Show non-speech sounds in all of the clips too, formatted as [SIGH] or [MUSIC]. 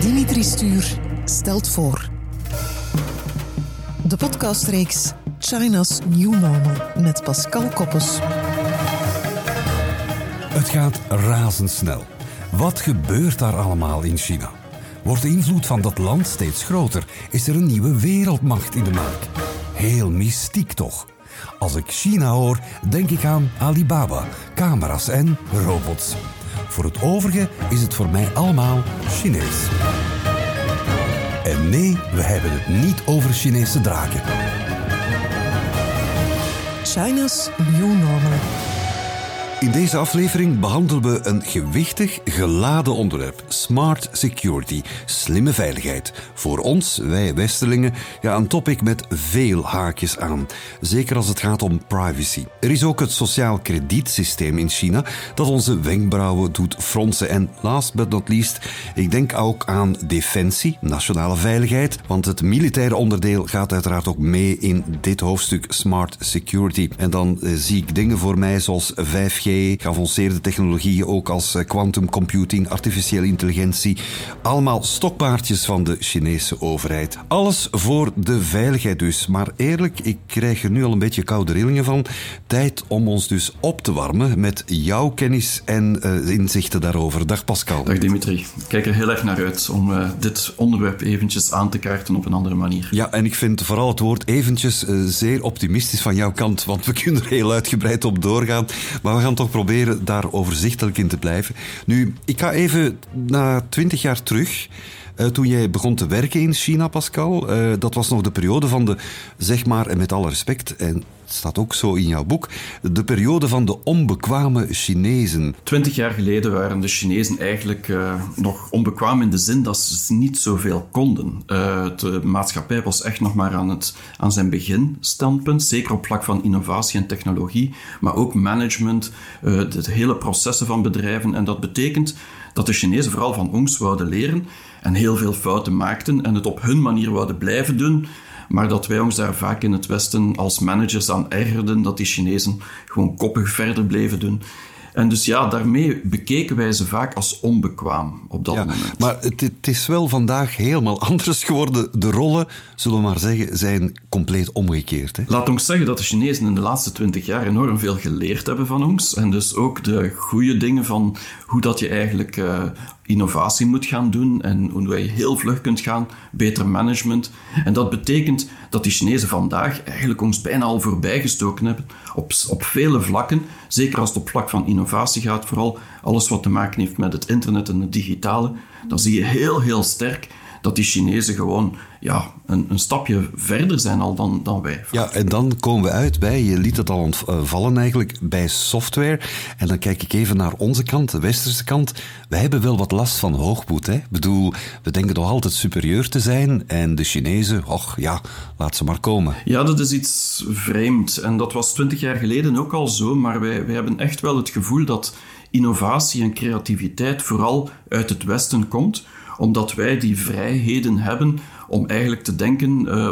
Dimitri Stuur stelt voor. De podcastreeks China's New Normal met Pascal Koppes. Het gaat razendsnel. Wat gebeurt daar allemaal in China? Wordt de invloed van dat land steeds groter? Is er een nieuwe wereldmacht in de maak? Heel mystiek toch? Als ik China hoor, denk ik aan Alibaba, camera's en robots. Voor het overige is het voor mij allemaal Chinees. En nee, we hebben het niet over Chinese draken. China's New Normal. In deze aflevering behandelen we een gewichtig, geladen onderwerp: smart security, slimme veiligheid. Voor ons, wij Westerlingen, ja, een topic met veel haakjes aan. Zeker als het gaat om privacy. Er is ook het sociaal kredietsysteem in China dat onze wenkbrauwen doet fronsen. En last but not least, ik denk ook aan defensie, nationale veiligheid, want het militaire onderdeel gaat uiteraard ook mee in dit hoofdstuk smart security. En dan eh, zie ik dingen voor mij zoals 5G geavanceerde technologieën ook als eh, quantum computing, artificiële intelligentie. Allemaal stokpaardjes van de Chinese overheid. Alles voor de veiligheid dus. Maar eerlijk, ik krijg er nu al een beetje koude rillingen van. Tijd om ons dus op te warmen met jouw kennis en uh, inzichten daarover. Dag Pascal. Dag Dimitri. Ik kijk er heel erg naar uit om uh, dit onderwerp eventjes aan te kaarten op een andere manier. Ja, en ik vind vooral het woord eventjes zeer optimistisch van jouw kant, want we kunnen er heel uitgebreid op doorgaan. Maar we gaan toch proberen daar overzichtelijk in te blijven. Nu, ik ga even na twintig jaar terug. Uh, toen jij begon te werken in China, Pascal, uh, dat was nog de periode van de, zeg maar, en met alle respect, en staat ook zo in jouw boek, de periode van de onbekwame Chinezen. Twintig jaar geleden waren de Chinezen eigenlijk uh, nog onbekwaam in de zin dat ze niet zoveel konden. de maatschappij was echt nog maar aan, het, aan zijn beginstandpunt, zeker op vlak van innovatie en technologie, maar ook management, de hele processen van bedrijven. En dat betekent dat de Chinezen vooral van ons wouden leren en heel veel fouten maakten en het op hun manier wouden blijven doen. Maar dat wij ons daar vaak in het Westen als managers aan ergerden dat die Chinezen gewoon koppig verder bleven doen. En dus ja, daarmee bekeken wij ze vaak als onbekwaam op dat moment. Maar het, het, is wel vandaag helemaal [LAUGHS] anders geworden. De rollen, zullen we maar zeggen, zijn compleet omgekeerd. Hè? Laat ons zeggen dat de Chinezen in de laatste twintig jaar enorm veel geleerd hebben van ons. En dus ook de goede dingen van hoe dat je eigenlijk uh, innovatie moet gaan doen en hoe je heel vlug kunt gaan, beter management. En dat betekent dat die Chinezen vandaag eigenlijk ons bijna al voorbijgestoken hebben op, op vele vlakken. Zeker als het op vlak van innovatie gaat, vooral alles wat te maken heeft met het internet en het digitale. Dan zie je heel, heel sterk dat die Chinezen gewoon ja, een, een, stapje verder zijn al dan, dan wij. Ja, en dan komen we uit bij, je liet het al ontvallen eigenlijk, bij software. En dan kijk ik even naar onze kant, de westerse kant. Wij hebben wel wat last van hoogmoed. Hè? Ik bedoel, we denken toch altijd superieur te zijn. En de Chinezen, och ja, laat ze maar komen. Ja, dat is iets vreemd. En dat was twintig jaar geleden ook al zo. Maar wij, wij hebben echt wel het gevoel dat innovatie en creativiteit vooral uit het Westen komt omdat wij die vrijheden hebben om eigenlijk te denken, uh,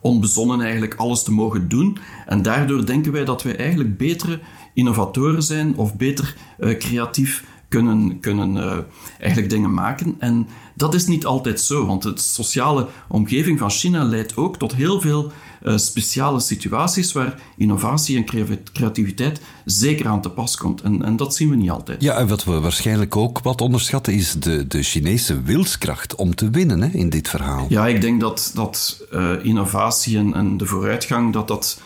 onbezonnen eigenlijk alles te mogen doen. En daardoor denken wij dat wij eigenlijk betere innovatoren zijn of beter uh, creatief kunnen, kunnen uh, eigenlijk dingen maken. En dat is niet altijd zo, want de sociale omgeving van China leidt ook tot heel veel uh, speciale situaties waar innovatie en creativiteit zeker aan te pas komt. En, en dat zien we niet altijd. Ja, en wat we waarschijnlijk ook wat onderschatten is de, de Chinese wilskracht om te winnen hè, in dit verhaal. Ja, ik denk dat, dat uh, innovatie en, en, de vooruitgang dat dat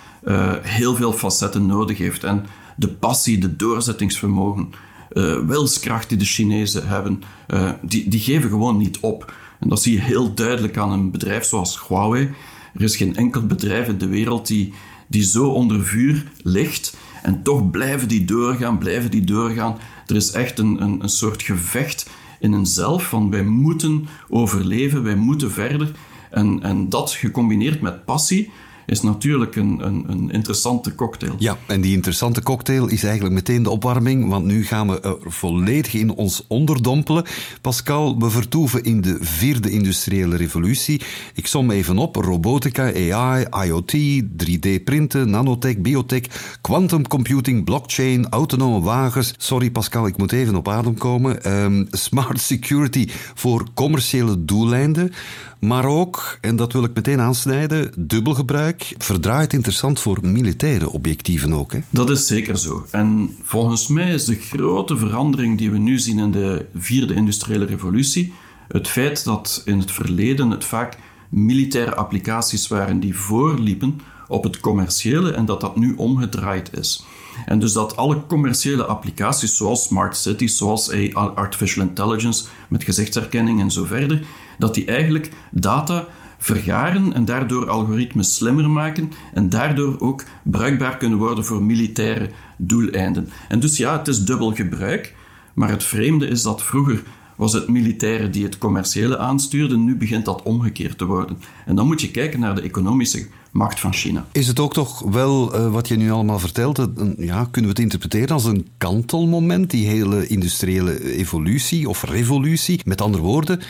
heel veel facetten nodig heeft. En de passie, de doorzettingsvermogen, uh, wilskracht die de Chinezen hebben, uh, die, die geven gewoon niet op. En dat zie je heel duidelijk aan een bedrijf zoals Huawei. Er is geen enkel bedrijf in de wereld die, die zo onder vuur ligt. En toch blijven die doorgaan, blijven die doorgaan. Er is echt een, een, een soort gevecht in henzelf van wij moeten overleven, wij moeten verder. En, en dat gecombineerd met passie, is natuurlijk een, een, een, interessante cocktail. Ja, en die interessante cocktail is eigenlijk meteen de opwarming, want nu gaan we er volledig in ons onderdompelen. Pascal, we vertoeven in de vierde industriële revolutie. Ik som even op: robotica, AI, IoT, 3D-printen, nanotech, biotech, quantum computing, blockchain, autonome wagens. Sorry Pascal, ik moet even op adem komen. Ehm, smart security voor commerciële doeleinden. Maar ook, en dat wil ik meteen aansnijden, dubbelgebruik verdraait interessant voor militaire objectieven ook. Hè? Dat is zeker zo. En volgens mij is de grote verandering die we nu zien in de vierde industriële revolutie het feit dat in het verleden het vaak militaire applicaties waren die voorliepen op het commerciële en dat dat nu omgedraaid is. En dus dat alle commerciële applicaties, zoals smart cities, zoals artificial intelligence met gezichtsherkenning en zo verder, dat die eigenlijk data vergaren en daardoor algoritmes slimmer maken en daardoor ook bruikbaar kunnen worden voor militaire doeleinden. En dus ja, het is dubbel gebruik, maar het vreemde is dat vroeger was het militaire die het commerciële aanstuurde. Nu begint dat omgekeerd te worden. En dan moet je kijken naar de economische macht van China. Is het ook toch wel uh, wat je nu allemaal vertelt? Ja, kunnen we het interpreteren als een kantelmoment, die hele industriële evolutie of revolutie? Met andere woorden,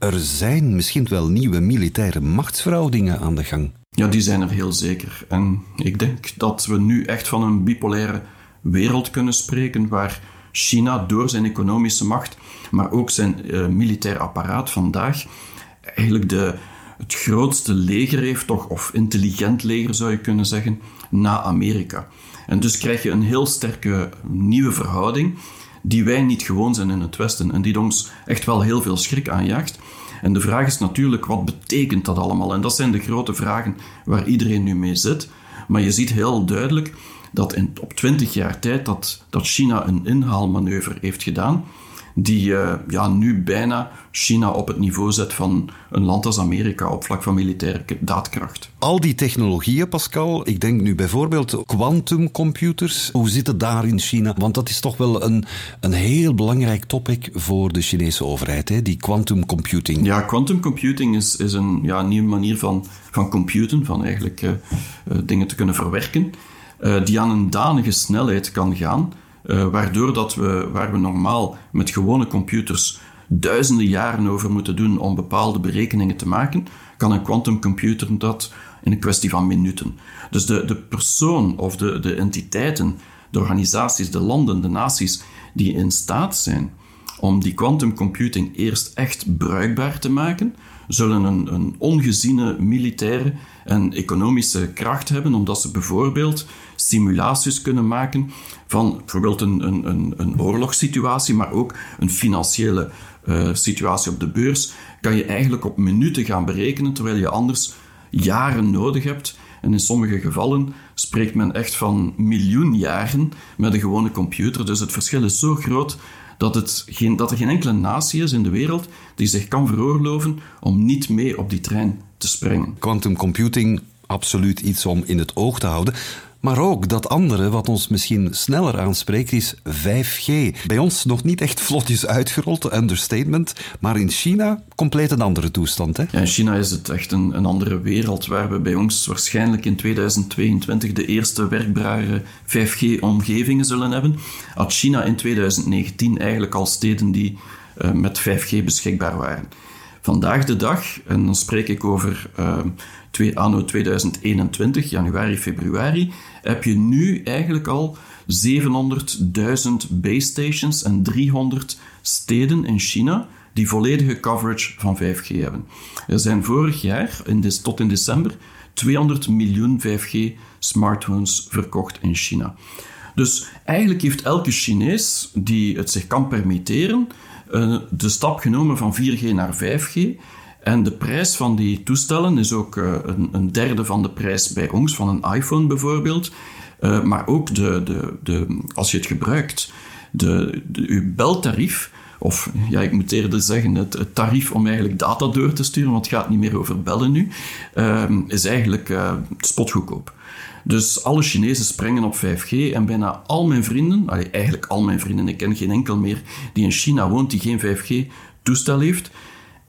er zijn misschien wel nieuwe militaire machtsverhoudingen aan de gang. Ja, die zijn er heel zeker. En ik denk dat we nu echt van een bipolaire wereld kunnen spreken waar China door zijn economische macht, maar ook zijn uh, militair apparaat vandaag, eigenlijk de, het grootste leger heeft, toch, of intelligent leger zou je kunnen zeggen, na Amerika. En dus krijg je een heel sterke nieuwe verhouding die wij niet gewoon zijn in het Westen en die ons echt wel heel veel schrik aanjaagt. En de vraag is natuurlijk, wat betekent dat allemaal? En dat zijn de grote vragen waar iedereen nu mee zit. Maar je ziet heel duidelijk dat in, op twintig jaar tijd dat, dat China een inhaalmanoeuvre heeft gedaan die uh, ja, nu bijna China op het niveau zet van een land als Amerika op vlak van militaire daadkracht. Al die technologieën, Pascal, ik denk nu bijvoorbeeld quantumcomputers. Hoe zit het daar in China? Want dat is toch wel een, een heel belangrijk topic voor de Chinese overheid, hè? die quantum computing. Ja, quantum computing is, is een ja, nieuwe manier van, van computen, van eigenlijk uh, uh, dingen te kunnen verwerken, die aan een danige snelheid kan gaan uh, waardoor dat we, waar we normaal met gewone computers duizenden jaren over moeten doen om bepaalde berekeningen te maken, kan een quantumcomputer dat in een kwestie van minuten. Dus de, de persoon of de, de entiteiten, de organisaties, de landen, de naties die in staat zijn om die quantumcomputing eerst echt bruikbaar te maken, zullen een, een ongeziene militaire en economische kracht hebben, omdat ze bijvoorbeeld simulaties kunnen maken van bijvoorbeeld een, een, een, oorlogssituatie, maar ook een financiële uh, situatie op de beurs, kan je eigenlijk op minuten gaan berekenen, terwijl je anders jaren nodig hebt. En in sommige gevallen spreekt men echt van miljoen jaren met een gewone computer. Dus het verschil is zo groot dat, het geen, dat er geen enkele natie is in de wereld die zich kan veroorloven om niet mee op die trein te springen. Quantum computing, absoluut iets om in het oog te houden. Maar ook dat andere, wat ons misschien sneller aanspreekt, is 5G. Bij ons nog niet echt vlotjes uitgerold, understatement. Maar in China compleet een andere toestand. Hè? In China is het echt een, een andere wereld, waar we bij ons waarschijnlijk in 2022 de eerste werkbare 5G-omgevingen zullen hebben. Had China in 2019 eigenlijk al steden die uh, met 5G beschikbaar waren. Vandaag de dag, en dan spreek ik over uh, twee, anno 2021, januari, februari, heb je nu eigenlijk al 700.000 base stations en 300 steden in China die volledige coverage van 5G hebben. Er zijn vorig jaar, tot in december, 200 miljoen 5G-smartphones verkocht in China. Dus eigenlijk heeft elke Chinees die het zich kan permitteren, de stap genomen van 4G naar 5G. En de prijs van die toestellen is ook uh, een, een, derde van de prijs bij ons, van een iPhone bijvoorbeeld. Uh, maar ook de, de, de, als je het gebruikt, de, de, uw beltarief, of ja, ik moet eerder zeggen, het, tarief om eigenlijk data door te sturen, want het gaat niet meer over bellen nu, uh, is eigenlijk uh, spotgoedkoop. Dus alle Chinezen springen op 5G en bijna al mijn vrienden, eigenlijk al mijn vrienden, ik ken geen enkel meer die in China woont die geen 5G-toestel heeft,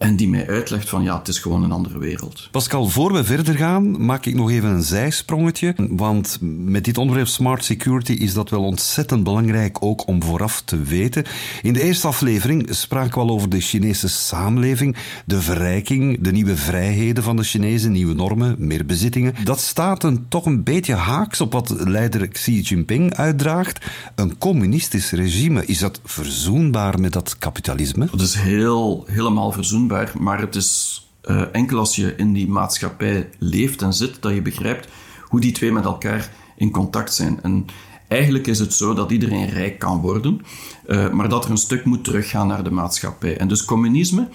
en die mij uitlegt van ja, het is gewoon een andere wereld. Pascal, voor we verder gaan, maak ik nog even een zijsprongetje. Want met dit onderwerp smart security is dat wel ontzettend belangrijk ook om vooraf te weten. In de eerste aflevering spraken we al over de Chinese samenleving, de verrijking, de nieuwe vrijheden van de Chinezen, nieuwe normen, meer bezittingen. Dat staat een, toch een beetje haaks op wat leider Xi Jinping uitdraagt. Een communistisch regime, is dat verzoenbaar met dat kapitalisme? Dat is heel, helemaal verzoenbaar maar het is uh, enkel als je in die maatschappij leeft en zit, dat je begrijpt hoe die twee met elkaar in contact zijn. En eigenlijk is het zo dat iedereen rijk kan worden, uh, maar dat er een stuk moet teruggaan naar de maatschappij. En dus communisme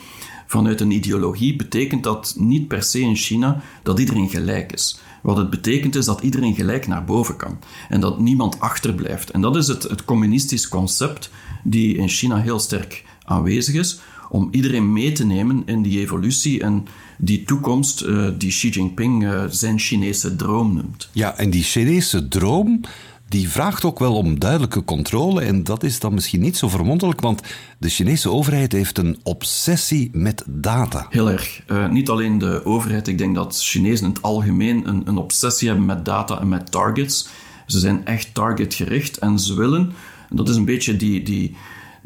vanuit een ideologie betekent dat niet per se in China dat iedereen gelijk is. Wat het betekent is dat iedereen gelijk naar boven kan en dat niemand achterblijft. En dat is het, het communistisch concept die in China heel sterk aanwezig is om iedereen mee te nemen in die evolutie en die toekomst uh, die Xi Jinping uh, zijn Chinese droom noemt. Ja, en die Chinese droom die vraagt ook wel om duidelijke controle en dat is dan misschien niet zo verwonderlijk, want de Chinese overheid heeft een obsessie met data. Heel erg. Uh, niet alleen de overheid, ik denk dat Chinezen in het algemeen een, een obsessie hebben met data en met targets. Ze zijn echt targetgericht en ze willen, en dat is een beetje die, die,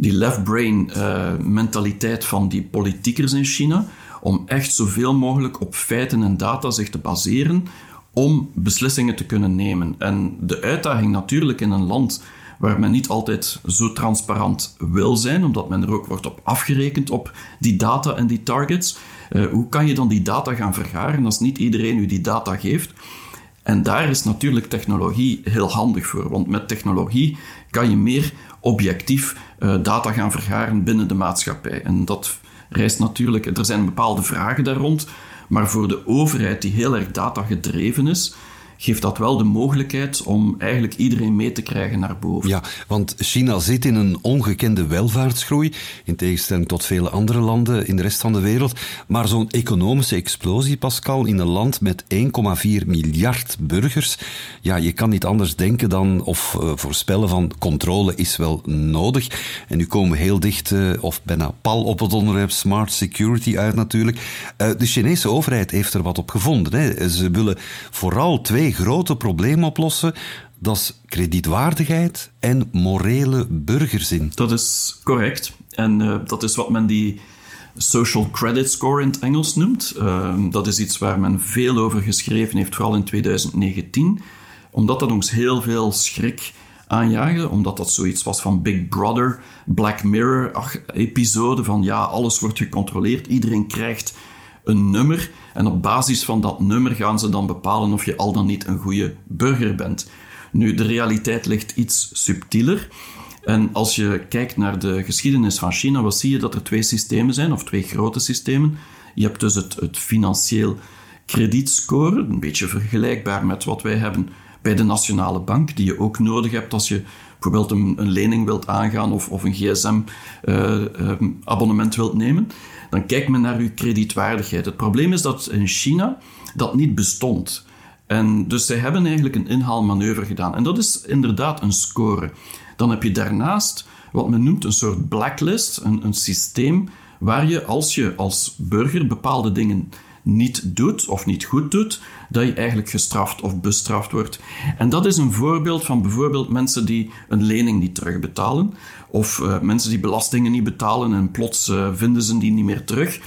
die left-brain uh, mentaliteit van die politiekers in China, om echt zoveel mogelijk op feiten en data zich te baseren om beslissingen te kunnen nemen. En de uitdaging natuurlijk in een land waar men niet altijd zo transparant wil zijn, omdat men er ook wordt op afgerekend op die data en die targets. Uh, hoe kan je dan die data gaan vergaren als niet iedereen u die data geeft? En daar is natuurlijk technologie heel handig voor, want met technologie kan je meer objectief uh, data gaan vergaren binnen de maatschappij. En dat rijst natuurlijk, er zijn bepaalde vragen daar rond, maar voor de overheid die heel erg data gedreven is, geeft dat wel de mogelijkheid om eigenlijk iedereen mee te krijgen naar boven. Ja, want China zit in een ongekende welvaartsgroei, in tegenstelling tot vele andere landen in de rest van de wereld. Maar zo'n economische explosie, Pascal, in een land met 1,4 miljard burgers, ja, je kan niet anders denken dan, of uh, voorspellen van, controle is wel nodig. En nu komen we heel dicht, uh, of bijna pal op het onderwerp smart security uit natuurlijk. Uh, de Chinese overheid heeft er wat op gevonden. Hè. Ze willen vooral twee grote problemen oplossen. Dat is kredietwaardigheid en morele burgerzin. Dat is correct. En uh, dat is wat men die social credit score in het Engels noemt. Uh, dat is iets waar men veel over geschreven heeft, vooral in 2019. Omdat dat ons heel veel schrik aanjaagde, omdat dat zoiets was van Big Brother, Black Mirror-episode van ja, alles wordt gecontroleerd, iedereen krijgt een nummer en op basis van dat nummer gaan ze dan bepalen of je al dan niet een goede burger bent. Nu, de realiteit ligt iets subtieler. En als je kijkt naar de geschiedenis van China, wat zie je dat er twee systemen zijn, of twee grote systemen. Je hebt dus het, het financieel kredietscore, een beetje vergelijkbaar met wat wij hebben bij de Nationale Bank, die je ook nodig hebt als je bijvoorbeeld een, een lening wilt aangaan of, of een gsm-abonnement uh, uh, wilt nemen dan kijkt men naar uw kredietwaardigheid. Het probleem is dat in China dat niet bestond. En dus zij hebben eigenlijk een inhaalmanoeuvre gedaan. En dat is inderdaad een score. Dan heb je daarnaast wat men noemt een soort blacklist, een, een systeem waar je als je als burger bepaalde dingen niet doet of niet goed doet, dat je eigenlijk gestraft of bestraft wordt. En dat is een voorbeeld van bijvoorbeeld mensen die een lening niet terugbetalen, of uh, mensen die belastingen niet betalen en plots uh, vinden ze die niet meer terug.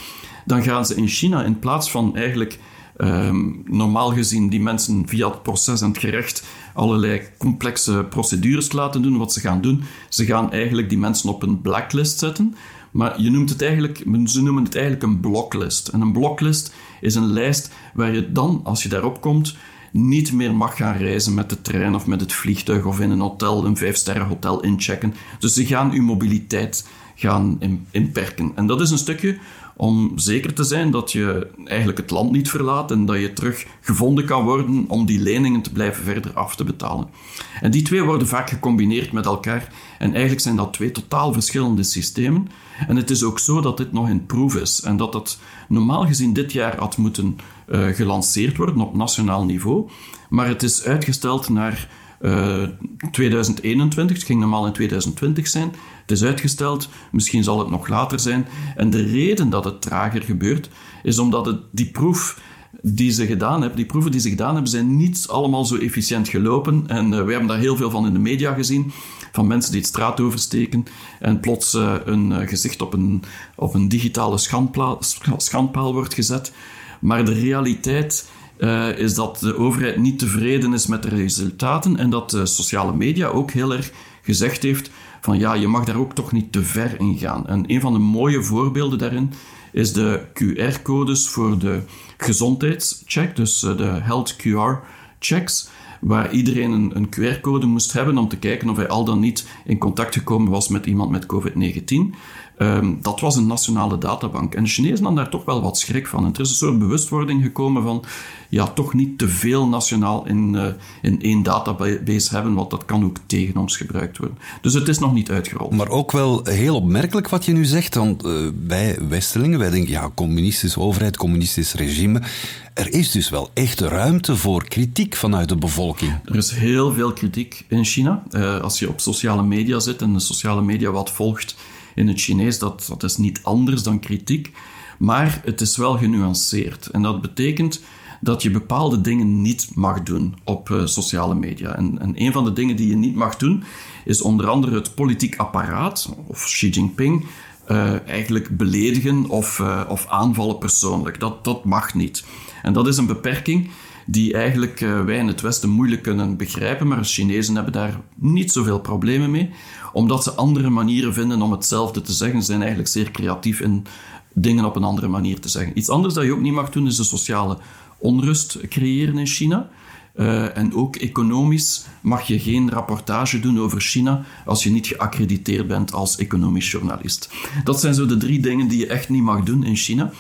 Dan gaan ze in China in plaats van eigenlijk um, normaal gezien die mensen via het proces en het gerecht allerlei complexe procedures laten doen, wat ze gaan doen, ze gaan eigenlijk die mensen op een blacklist zetten. Maar je noemt het eigenlijk, ze noemen het eigenlijk een bloklist. En een bloklist is een lijst waar je dan, als je daarop komt, niet meer mag gaan reizen met de trein of met het vliegtuig of in een hotel, een vijfsterren hotel inchecken. Dus ze gaan uw mobiliteit gaan inperken. En dat is een stukje om zeker te zijn dat je eigenlijk het land niet verlaat en dat je terug gevonden kan worden om die leningen te blijven verder af te betalen. En die twee worden vaak gecombineerd met elkaar en eigenlijk zijn dat twee totaal verschillende systemen. En het is ook zo dat dit nog in proef is en dat dat normaal gezien dit jaar had moeten uh, gelanceerd worden op nationaal niveau, maar het is uitgesteld naar 2021. Het ging normaal in 2020 zijn. Het is uitgesteld. Misschien zal het nog later zijn. En de reden dat het trager gebeurt, is omdat het, die proef die ze gedaan hebben, die proeven die ze gedaan hebben, zijn niet allemaal zo efficiënt gelopen. En uh, we hebben daar heel veel van in de media gezien. Van mensen die het straat oversteken en plots uh, een gezicht op een, op een digitale schandpaal wordt gezet. Maar de realiteit is dat de overheid niet tevreden is met de resultaten en dat de sociale media ook heel erg gezegd heeft van ja, je mag daar ook toch niet te ver in gaan. En een van de mooie voorbeelden daarin is de QR-codes voor de gezondheidscheck, dus eh, de Health QR checks, waar iedereen een, een QR-code moest hebben om te kijken of hij al dan niet in contact gekomen was met iemand met COVID-19. Um, dat was een nationale databank. En de Chinezen hadden daar toch wel wat schrik van. En er is een soort bewustwording gekomen van, ja, toch niet te veel nationaal in, uh, in één database hebben, want dat kan ook tegen ons gebruikt worden. Dus het is nog niet uitgerold. Maar ook wel heel opmerkelijk wat je nu zegt, want uh, wij Westelingen, wij denken, ja, communistische overheid, communistisch regime. Er is dus wel echt ruimte voor kritiek vanuit de bevolking. Er is heel veel kritiek in China. Uh, als je op sociale media zit en de sociale media wat volgt, in het Chinees, dat, dat is niet anders dan kritiek. Maar het is wel genuanceerd. En dat betekent dat je bepaalde dingen niet mag doen op uh, sociale media. En, en een van de dingen die je niet mag doen, is onder andere het politiek apparaat, of Xi Jinping, uh, eigenlijk beledigen of, uh, of aanvallen persoonlijk. Dat, dat mag niet. En dat is een beperking die eigenlijk wij in het Westen moeilijk kunnen begrijpen, maar de Chinezen hebben daar niet zoveel problemen mee, omdat ze andere manieren vinden om hetzelfde te zeggen. Ze zijn eigenlijk zeer creatief in dingen op een andere manier te zeggen. Iets anders dat je ook niet mag doen, is de sociale onrust creëren in China. Uh, en ook economisch mag je geen rapportage doen over China als je niet geaccrediteerd bent als economisch journalist. Dat zijn zo de drie dingen die je echt niet mag doen in China.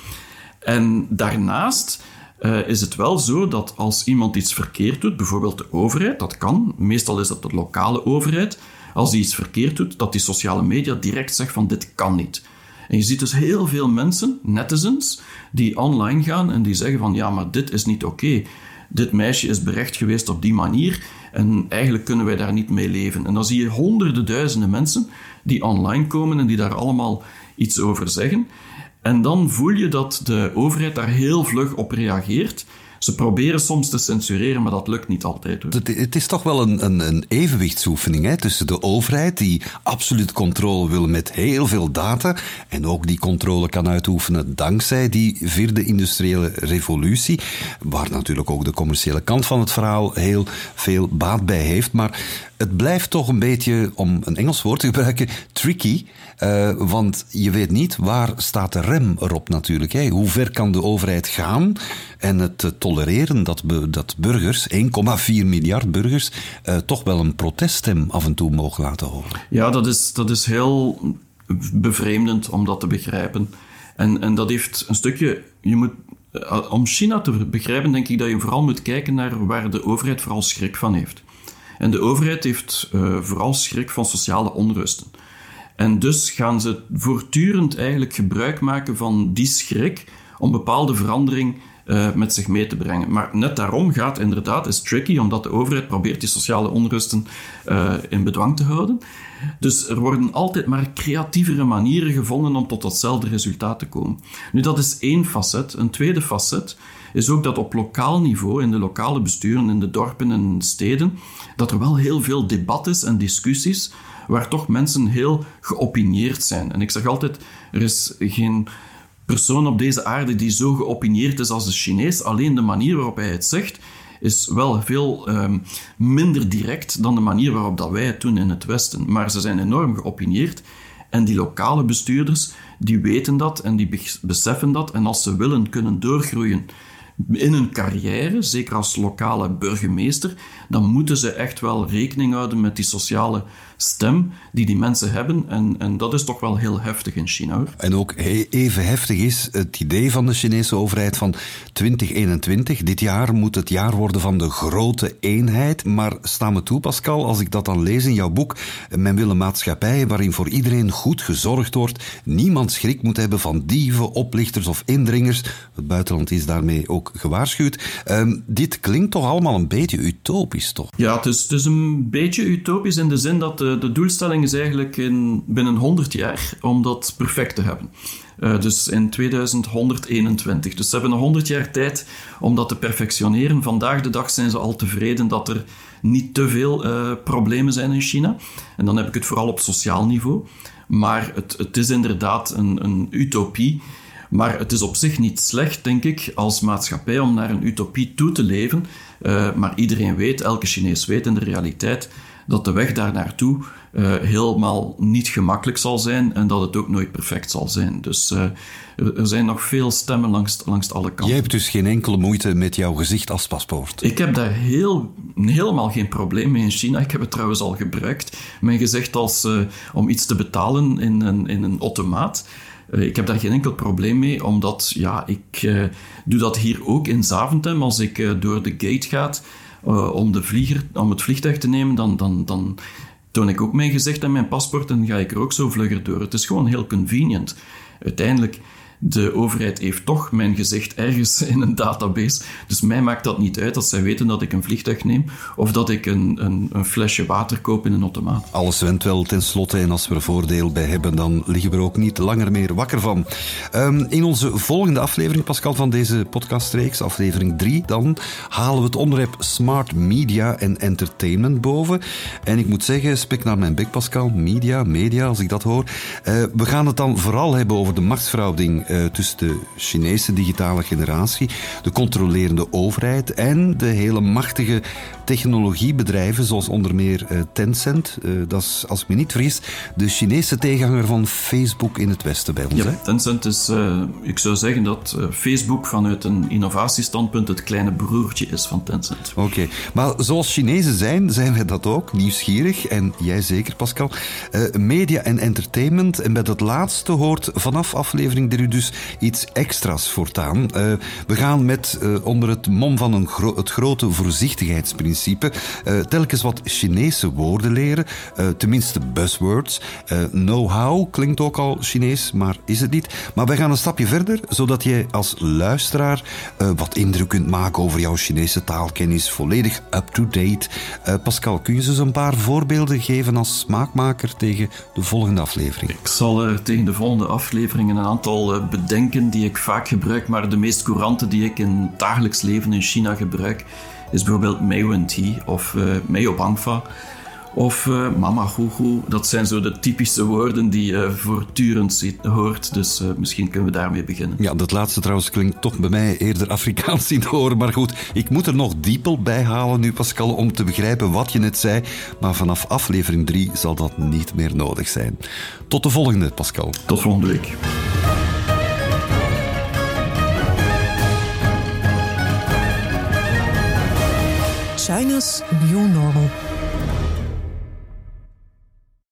En daarnaast uh, is het wel zo dat als iemand iets verkeerd doet, bijvoorbeeld de overheid, dat kan, meestal is dat de lokale overheid, als die iets verkeerd doet, dat die sociale media direct zegt van dit kan niet. En je ziet dus heel veel mensen, netizens, die online gaan en die zeggen van ja, maar dit is niet oké. Dit meisje is berecht geweest op die manier en eigenlijk kunnen wij daar niet mee leven. En dan zie je honderden duizenden mensen die online komen en die daar allemaal iets over zeggen. En dan voel je dat de overheid daar heel vlug op reageert. Ze proberen soms te censureren, maar dat lukt niet altijd. Het, het, is toch wel een, een, een evenwichtsoefening hè, tussen de overheid, die absoluut controle wil met heel veel data, en ook die controle kan uitoefenen dankzij die vierde industriële revolutie, waar natuurlijk ook de commerciële kant van het verhaal heel veel baat bij heeft. Maar het blijft toch een beetje, om een Engels woord te gebruiken, tricky. Uh, want je weet niet waar staat de rem erop natuurlijk. Hè? Hoe ver kan de overheid gaan en het uh, tolereren dat, dat burgers, 1,4 miljard burgers, uh, toch wel een proteststem af en toe mogen laten horen? Ja, dat is, dat is heel bevreemdend om dat te begrijpen. En, en dat heeft een stukje. Je moet, om China te begrijpen, denk ik dat je vooral moet kijken naar waar de overheid vooral schrik van heeft. En de overheid heeft uh, vooral schrik van sociale onrusten. En dus gaan ze voortdurend eigenlijk gebruik maken van die schrik om bepaalde verandering uh, met zich mee te brengen. Maar net daarom gaat inderdaad, is tricky, omdat de overheid probeert die sociale onrusten uh, in bedwang te houden. Dus er worden altijd maar creatievere manieren gevonden om tot datzelfde resultaat te komen. Nu, dat is één facet. Een tweede facet is ook dat op lokaal niveau, in de lokale besturen, in de dorpen en steden, dat er wel heel veel debat is en discussies waar toch mensen heel geopineerd zijn. En ik zeg altijd, er is geen persoon op deze aarde die zo geopineerd is als de Chinees. Alleen de manier waarop hij het zegt is wel veel um, minder direct dan de manier waarop dat wij het doen in het Westen. Maar ze zijn enorm geopineerd. En die lokale bestuurders, die weten dat en die beseffen dat. En als ze willen kunnen doorgroeien in hun carrière, zeker als lokale burgemeester, dan moeten ze echt wel rekening houden met die sociale stem die die mensen hebben. En, en dat is toch wel heel heftig in China. Hoor. En ook even heftig is het idee van de Chinese overheid van 2021. Dit jaar moet het jaar worden van de grote eenheid. Maar sta me toe, Pascal, als ik dat dan lees in jouw boek. Men wil een maatschappij waarin voor iedereen goed gezorgd wordt. Niemand schrik moet hebben van dieven, oplichters of indringers. Het buitenland is daarmee ook gewaarschuwd. Ehm, dit klinkt toch allemaal een beetje utopisch, toch? Ja, het is, het is een beetje utopisch in de zin dat de, de doelstelling is eigenlijk in, binnen 100 jaar om dat perfect te hebben. Uh, dus in 2121. Dus ze hebben nog 100 jaar tijd om dat te perfectioneren. Vandaag de dag zijn ze al tevreden dat er niet te veel uh, problemen zijn in China. En dan heb ik het vooral op sociaal niveau. Maar het, het is inderdaad een, een utopie. Maar het is op zich niet slecht, denk ik, als maatschappij om naar een utopie toe te leven. Uh, maar iedereen weet, elke Chinees weet in de realiteit, dat de weg daar naartoe uh, helemaal niet gemakkelijk zal zijn en dat het ook nooit perfect zal zijn. Dus uh, er zijn nog veel stemmen langs, langs alle kanten. Jij hebt dus geen enkele moeite met jouw gezicht als paspoort? Ik heb daar heel, helemaal geen probleem mee in China. Ik heb het trouwens al gebruikt. Mijn gezicht als uh, om iets te betalen in een, in een automaat. Ik heb daar geen enkel probleem mee, omdat ja, ik uh, doe dat hier ook in Zaventem. Als ik uh, door de gate ga uh, om, de vlieger, om het vliegtuig te nemen, dan, dan, dan toon ik ook mijn gezicht en mijn paspoort en ga ik er ook zo vlugger door. Het is gewoon heel convenient. Uiteindelijk de overheid heeft toch mijn gezicht ergens in een database. Dus mij maakt dat niet uit als zij weten dat ik een vliegtuig neem of dat ik een, een, een flesje water koop in een automaat. Alles went wel tenslotte en als we er voordeel bij hebben, dan liggen we er ook niet langer meer wakker van. Um, in onze volgende aflevering, Pascal, van deze podcastreeks, aflevering 3, dan halen we het onderwerp smart media en entertainment boven. En ik moet zeggen, spek naar mijn bek, Pascal, media, media, als ik dat hoor. Uh, we gaan het dan vooral hebben over de machtsverhouding uh, tussen de Chinese digitale generatie, de controlerende overheid en de hele machtige technologiebedrijven, zoals onder meer uh, Tencent. Uh, dat is, als ik me niet vergis, de Chinese tegenhanger van Facebook in het Westen bij ons. Ja, hè? Tencent is, ik zou zeggen dat Facebook vanuit een innovatiestandpunt het kleine broertje is van Tencent. Oké, okay. maar zoals Chinezen zijn, zijn wij dat ook, nieuwsgierig. En jij zeker, Pascal. media en entertainment. En bij dat laatste hoort vanaf aflevering 3 dus iets extra's voortaan. Uh, we gaan met uh, onder het mom van een het grote voorzichtigheidsprincipe uh, telkens wat Chinese woorden leren, tenminste buzzwords. Know-how klinkt ook al Chinees, maar is het niet. Maar wij gaan een stapje verder, zodat jij als luisteraar wat indruk kunt maken over jouw Chinese taalkennis, volledig up-to-date. Pascal, kun je eens een paar voorbeelden geven als smaakmaker tegen de volgende aflevering? Ik zal tegen de volgende aflevering een aantal bedenken die ik vaak gebruik, maar de meest courante die ik in het dagelijks leven in China gebruik, is bijvoorbeeld Tea of uh, Bangfa of uh, Mama. Dat zijn zo de typische woorden die je voortdurend hoort, dus uh, misschien kunnen we daarmee beginnen. Ja, dat laatste trouwens klinkt toch bij mij eerder Afrikaans in horen, maar goed, ik moet er nog diepel bij halen nu, Pascal, om te begrijpen wat je net zei, maar vanaf aflevering 3 zal dat niet meer nodig zijn. Tot de volgende, Pascal. Tot volgende week. China's New Normal.